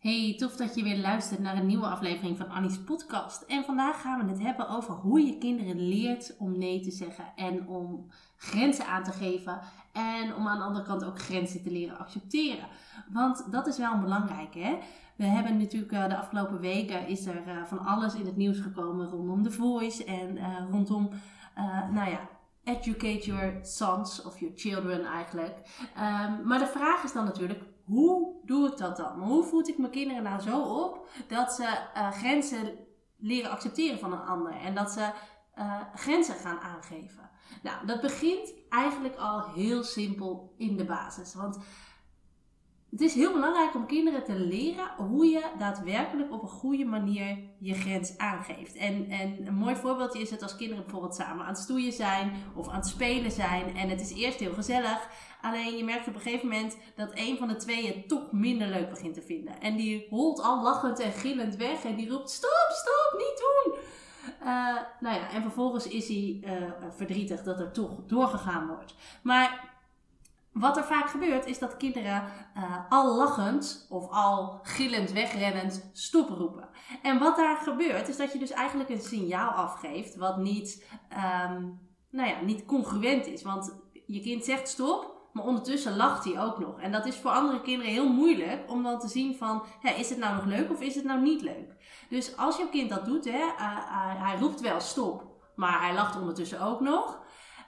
Hey, tof dat je weer luistert naar een nieuwe aflevering van Annie's podcast. En vandaag gaan we het hebben over hoe je kinderen leert om nee te zeggen en om grenzen aan te geven. En om aan de andere kant ook grenzen te leren accepteren. Want dat is wel belangrijk, hè? We hebben natuurlijk uh, de afgelopen weken is er uh, van alles in het nieuws gekomen rondom The Voice en uh, rondom, nou ja, educate your sons of your children eigenlijk. Um, maar de vraag is dan natuurlijk, hoe doe ik dat dan? Hoe voed ik mijn kinderen nou zo op dat ze grenzen leren accepteren van een ander en dat ze grenzen gaan aangeven? Nou, dat begint eigenlijk al heel simpel in de basis. Want het is heel belangrijk om kinderen te leren hoe je daadwerkelijk op een goede manier je grens aangeeft. En, en een mooi voorbeeldje is het als kinderen bijvoorbeeld samen aan het stoeien zijn of aan het spelen zijn. En het is eerst heel gezellig. Alleen je merkt op een gegeven moment dat een van de twee het toch minder leuk begint te vinden. En die holt al lachend en gillend weg en die roept: Stop, stop, niet doen! Uh, nou ja, en vervolgens is hij uh, verdrietig dat er toch doorgegaan wordt. Maar wat er vaak gebeurt is dat kinderen uh, al lachend of al gillend wegrennend stop roepen. En wat daar gebeurt is dat je dus eigenlijk een signaal afgeeft wat niet, um, nou ja, niet congruent is. Want je kind zegt stop, maar ondertussen lacht hij ook nog. En dat is voor andere kinderen heel moeilijk om dan te zien van, hè, is het nou nog leuk of is het nou niet leuk? Dus als je kind dat doet, hè, uh, uh, hij roept wel stop, maar hij lacht ondertussen ook nog.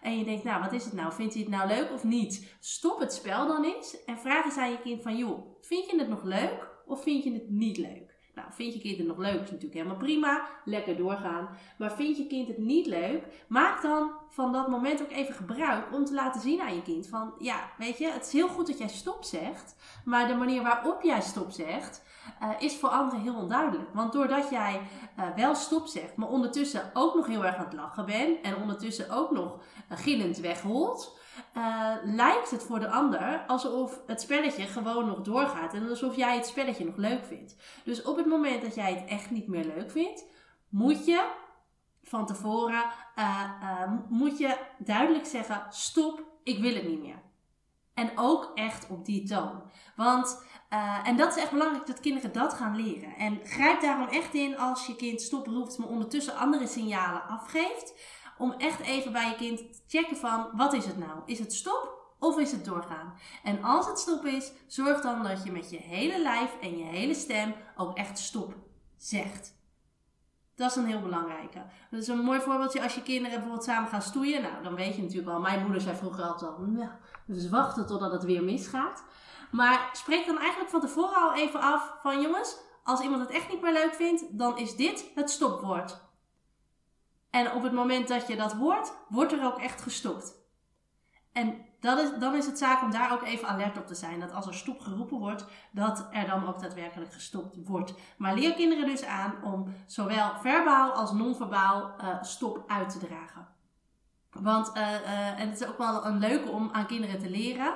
En je denkt, nou, wat is het nou? Vindt hij het nou leuk of niet? Stop het spel dan eens en vraag eens aan je kind van, joh, vind je het nog leuk of vind je het niet leuk? Nou, vind je kind het nog leuk, is natuurlijk helemaal prima. Lekker doorgaan. Maar vind je kind het niet leuk, maak dan van dat moment ook even gebruik om te laten zien aan je kind van, ja, weet je, het is heel goed dat jij stop zegt, maar de manier waarop jij stop zegt, uh, is voor anderen heel onduidelijk. Want doordat jij uh, wel stop zegt, maar ondertussen ook nog heel erg aan het lachen bent en ondertussen ook nog uh, gillend wegholt, lijkt het voor de ander alsof het spelletje gewoon nog doorgaat en alsof jij het spelletje nog leuk vindt. Dus op het moment dat jij het echt niet meer leuk vindt, moet je van tevoren moet je duidelijk zeggen: stop, ik wil het niet meer. En ook echt op die toon. Want en dat is echt belangrijk dat kinderen dat gaan leren. En grijp daarom echt in als je kind stop roept, maar ondertussen andere signalen afgeeft. Om echt even bij je kind te checken van, wat is het nou? Is het stop of is het doorgaan? En als het stop is, zorg dan dat je met je hele lijf en je hele stem ook echt stop zegt. Dat is een heel belangrijke. Dat is een mooi voorbeeldje als je kinderen bijvoorbeeld samen gaan stoeien. Nou, dan weet je natuurlijk al. Mijn moeder zei vroeger altijd al, dus wachten totdat het weer misgaat. Maar spreek dan eigenlijk van tevoren al even af van jongens, als iemand het echt niet meer leuk vindt, dan is dit het stopwoord. En op het moment dat je dat hoort, wordt er ook echt gestopt. En dat is, dan is het zaak om daar ook even alert op te zijn. Dat als er stop geroepen wordt, dat er dan ook daadwerkelijk gestopt wordt. Maar leer kinderen dus aan om zowel verbaal als non-verbaal uh, stop uit te dragen. Want, uh, uh, en het is ook wel een leuke om aan kinderen te leren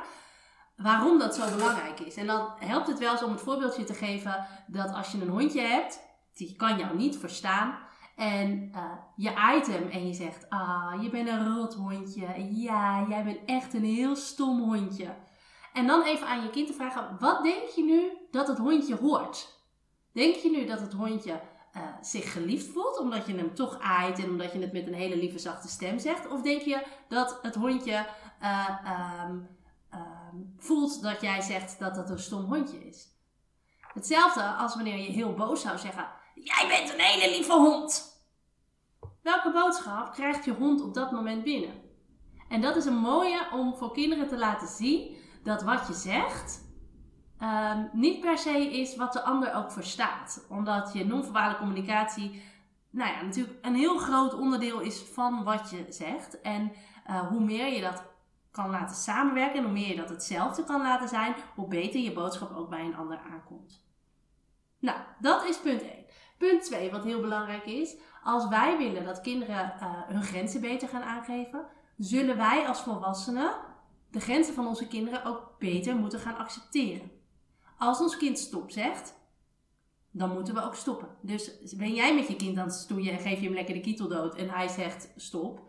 waarom dat zo belangrijk is. En dan helpt het wel eens om het voorbeeldje te geven dat als je een hondje hebt, die kan jou niet verstaan. En uh, je item en je zegt, ah, je bent een rot hondje. Ja, jij bent echt een heel stom hondje. En dan even aan je kind te vragen, wat denk je nu dat het hondje hoort? Denk je nu dat het hondje uh, zich geliefd voelt, omdat je hem toch aait en omdat je het met een hele lieve zachte stem zegt? Of denk je dat het hondje uh, um, Ehm, voelt dat jij zegt dat het een stom hondje is. Hetzelfde als wanneer je heel boos zou zeggen: Jij bent een hele lieve hond. Welke boodschap krijgt je hond op dat moment binnen? En dat is een mooie om voor kinderen te laten zien dat wat je zegt um, niet per se is wat de ander ook verstaat. Omdat je non-verbale communicatie nou ja, natuurlijk een heel groot onderdeel is van wat je zegt. En uh, hoe meer je dat kan laten samenwerken en hoe meer je dat hetzelfde kan laten zijn, hoe beter je boodschap ook bij een ander aankomt. Nou, dat is punt 1. Punt 2, wat heel belangrijk is, als wij willen dat kinderen uh, hun grenzen beter gaan aangeven, zullen wij als volwassenen de grenzen van onze kinderen ook beter moeten gaan accepteren. Als ons kind stop zegt, dan moeten we ook stoppen. Dus ben jij met je kind aan het stoeien en geef je hem lekker de kietel dood en hij zegt stop,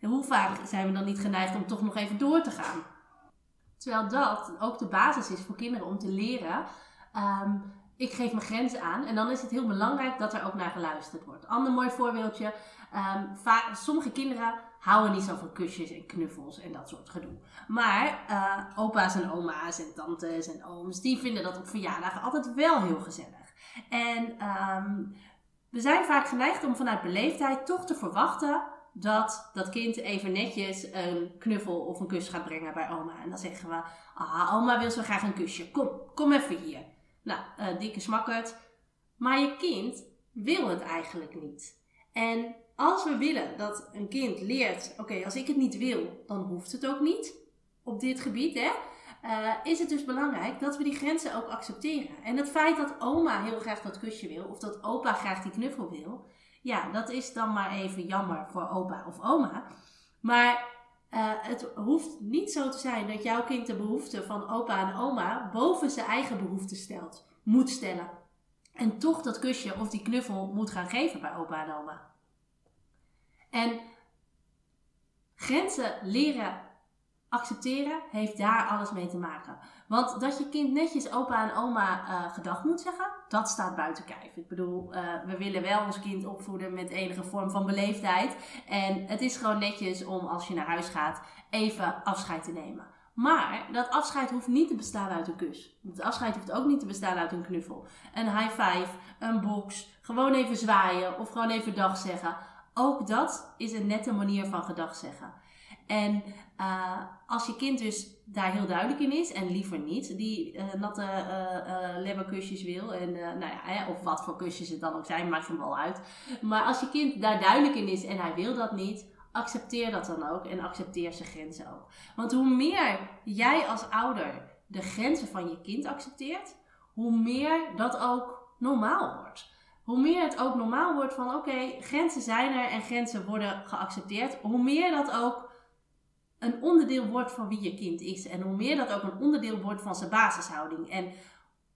hoe vaak zijn we dan niet geneigd om toch nog even door te gaan? Terwijl dat ook de basis is voor kinderen om te leren. Ehm, ik geef mijn grenzen aan en dan is het heel belangrijk dat er ook naar geluisterd wordt. Ander mooi voorbeeldje. Um, sommige kinderen houden niet zo van kusjes en knuffels en dat soort gedoe. Maar uh, opa's en oma's en tantes en ooms, die vinden dat op verjaardagen altijd wel heel gezellig. En um, we zijn vaak geneigd om vanuit beleefdheid toch te verwachten dat dat kind even netjes een knuffel of een kus gaat brengen bij oma. En dan zeggen we, ah, oma wil zo graag een kusje. Kom, kom even hier. Nou, uh, dikke smakkerd. Maar je kind wil het eigenlijk niet. En als we willen dat een kind leert, oké, als ik het niet wil, dan hoeft het ook niet. Op dit gebied, hè. Uh, is het dus belangrijk dat we die grenzen ook accepteren. En het feit dat oma heel graag dat kusje wil, of dat opa graag die knuffel wil, ja, dat is dan maar even jammer voor opa of oma. Maar uh, het hoeft niet zo te zijn dat jouw kind de behoeften van opa en oma boven zijn eigen behoeften stelt, moet stellen. En toch dat kusje of die knuffel moet gaan geven bij opa en oma. En grenzen leren accepteren heeft daar alles mee te maken. Want dat je kind netjes opa en oma uh, gedag moet zeggen, dat staat buiten kijf. Ik bedoel, uh, we willen wel ons kind opvoeden met enige vorm van beleefdheid. En het is gewoon netjes om als je naar huis gaat even afscheid te nemen. Maar dat afscheid hoeft niet te bestaan uit een kus. Het afscheid hoeft ook niet te bestaan uit een knuffel. Een high five, een box, gewoon even zwaaien of gewoon even dag zeggen. Ook dat is een nette manier van gedag zeggen. En uh, als je kind dus daar heel duidelijk in is en liever niet die uh, natte uh, wil, en, nou ja, of wat voor kusjes het dan ook zijn, maakt hem wel uit. Maar als je kind daar duidelijk in is en hij wil dat niet, accepteer dat dan ook en accepteer zijn grenzen ook. Want hoe meer jij als ouder de grenzen van je kind accepteert, hoe meer dat ook normaal wordt. Hoe meer het ook normaal wordt van oké, grenzen zijn er en grenzen worden geaccepteerd, hoe meer dat ook een onderdeel wordt van wie je kind is. En hoe meer dat ook een onderdeel wordt van zijn basishouding. En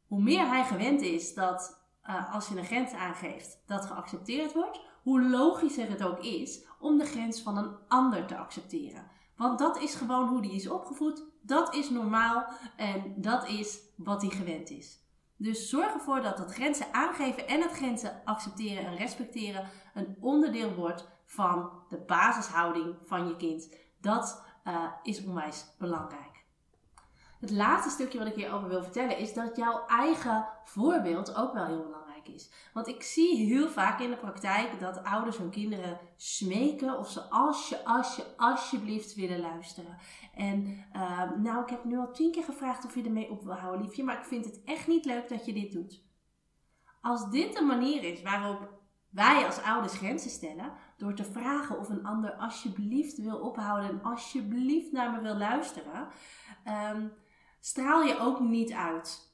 hoe meer hij gewend is dat uh, als je een grens aangeeft, dat geaccepteerd wordt, hoe logischer het ook is om de grens van een ander te accepteren. Want dat is gewoon hoe die is opgevoed, dat is normaal en dat is wat hij gewend is. Dus zorg ervoor dat het grenzen aangeven en het grenzen accepteren en respecteren een onderdeel wordt van de basishouding van je kind. Dat uh, is onwijs belangrijk. Het laatste stukje wat ik hierover wil vertellen is dat jouw eigen voorbeeld ook wel heel belangrijk is. Want ik zie heel vaak in de praktijk dat ouders hun kinderen smeken of ze als je, als je, alsjeblieft willen luisteren. En uh, nou, ik heb nu al tien keer gevraagd of je ermee op wil houden, liefje, maar ik vind het echt niet leuk dat je dit doet. Als dit de manier is waarop wij als ouders grenzen stellen door te vragen of een ander alsjeblieft wil ophouden en alsjeblieft naar me wil luisteren, um, straal je ook niet uit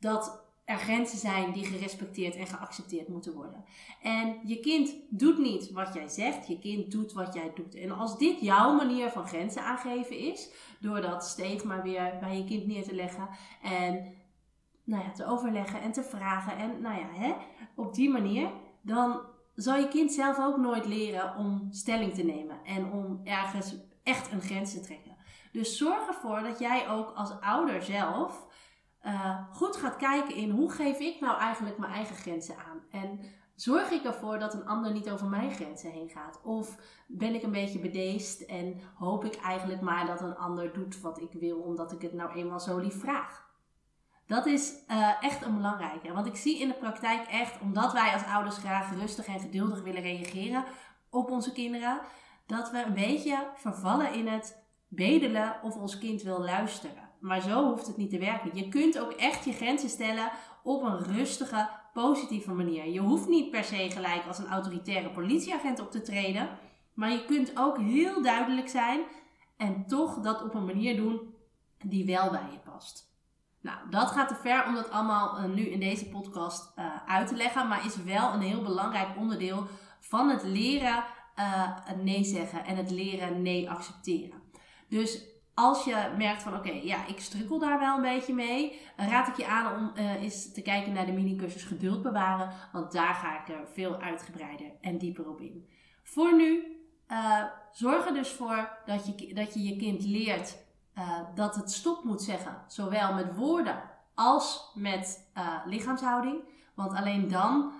dat er grenzen zijn die gerespecteerd en geaccepteerd moeten worden. En je kind doet niet wat jij zegt, je kind doet wat jij doet. En als dit jouw manier van grenzen aangeven is, door dat maar weer bij je kind neer te leggen en nou ja, te overleggen en te vragen en nou ja, hè, op die manier dan zal je kind zelf ook nooit leren om stelling te nemen en om ergens echt een grens te trekken. Dus zorg ervoor dat jij ook als ouder zelf uh, goed gaat kijken in hoe geef ik nou eigenlijk mijn eigen grenzen aan. En zorg ik ervoor dat een ander niet over mijn grenzen heen gaat? Of ben ik een beetje bedeesd en hoop ik eigenlijk maar dat een ander doet wat ik wil, omdat ik het nou eenmaal zo lief vraag? Dat is uh, echt een belangrijke. Want ik zie in de praktijk echt, omdat wij als ouders graag rustig en geduldig willen reageren op onze kinderen, dat we een beetje vervallen in het bedelen of ons kind wil luisteren. Maar zo hoeft het niet te werken. Je kunt ook echt je grenzen stellen op een rustige, positieve manier. Je hoeft niet per se gelijk als een autoritaire politieagent op te treden. Maar je kunt ook heel duidelijk zijn en toch dat op een manier doen die wel bij je past. Nou, dat gaat te ver om dat allemaal uh, nu in deze podcast uh, uit te leggen, maar is wel een heel belangrijk onderdeel van het leren uh, nee zeggen en het leren nee accepteren. Dus als je merkt van oké, ja, ik strukkel daar wel een beetje mee, raad ik je aan om eens te kijken naar de mini-cursus geduld bewaren, want daar ga ik er veel uitgebreider en dieper op in. Voor nu, zorg er dus voor dat je dat je, je kind leert uh, dat het stop moet zeggen, zowel met woorden als met lichaamshouding, want alleen dan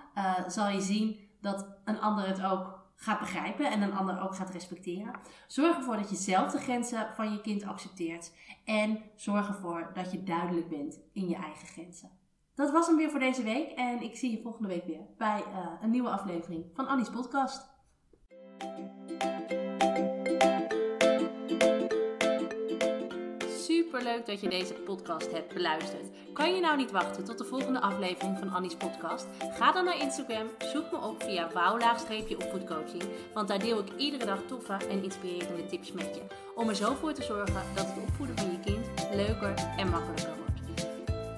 zal je zien dat een ander het ook gaat begrijpen en een ander ook gaat respecteren. Zorg ervoor dat je zelf de grenzen van je kind accepteert. En zorg ervoor dat je duidelijk bent in je eigen grenzen. Dat was hem weer voor deze week. En ik zie je volgende week weer bij een nieuwe aflevering van Annie's Podcast. Superleuk dat je deze podcast hebt beluisterd. Kan je nou niet wachten tot de volgende aflevering van Annie's podcast? Ga dan naar Instagram, zoek me op via wouw-opvoedcoaching, want daar deel ik iedere dag toffe en inspirerende tips met je. Om er zo voor te zorgen dat het opvoeden van je kind leuker en makkelijker wordt.